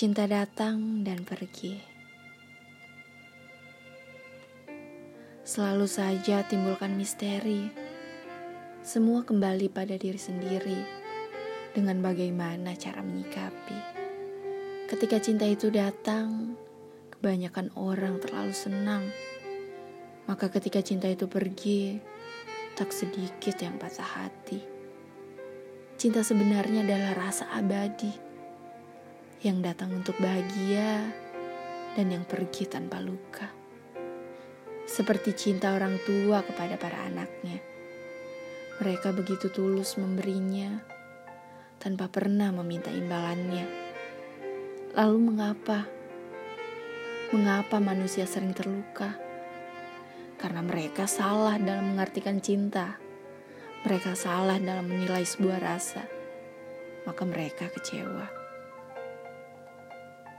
Cinta datang dan pergi. Selalu saja timbulkan misteri. Semua kembali pada diri sendiri dengan bagaimana cara menyikapi. Ketika cinta itu datang, kebanyakan orang terlalu senang. Maka ketika cinta itu pergi, tak sedikit yang patah hati. Cinta sebenarnya adalah rasa abadi yang datang untuk bahagia dan yang pergi tanpa luka. Seperti cinta orang tua kepada para anaknya. Mereka begitu tulus memberinya tanpa pernah meminta imbalannya. Lalu mengapa? Mengapa manusia sering terluka? Karena mereka salah dalam mengartikan cinta. Mereka salah dalam menilai sebuah rasa. Maka mereka kecewa.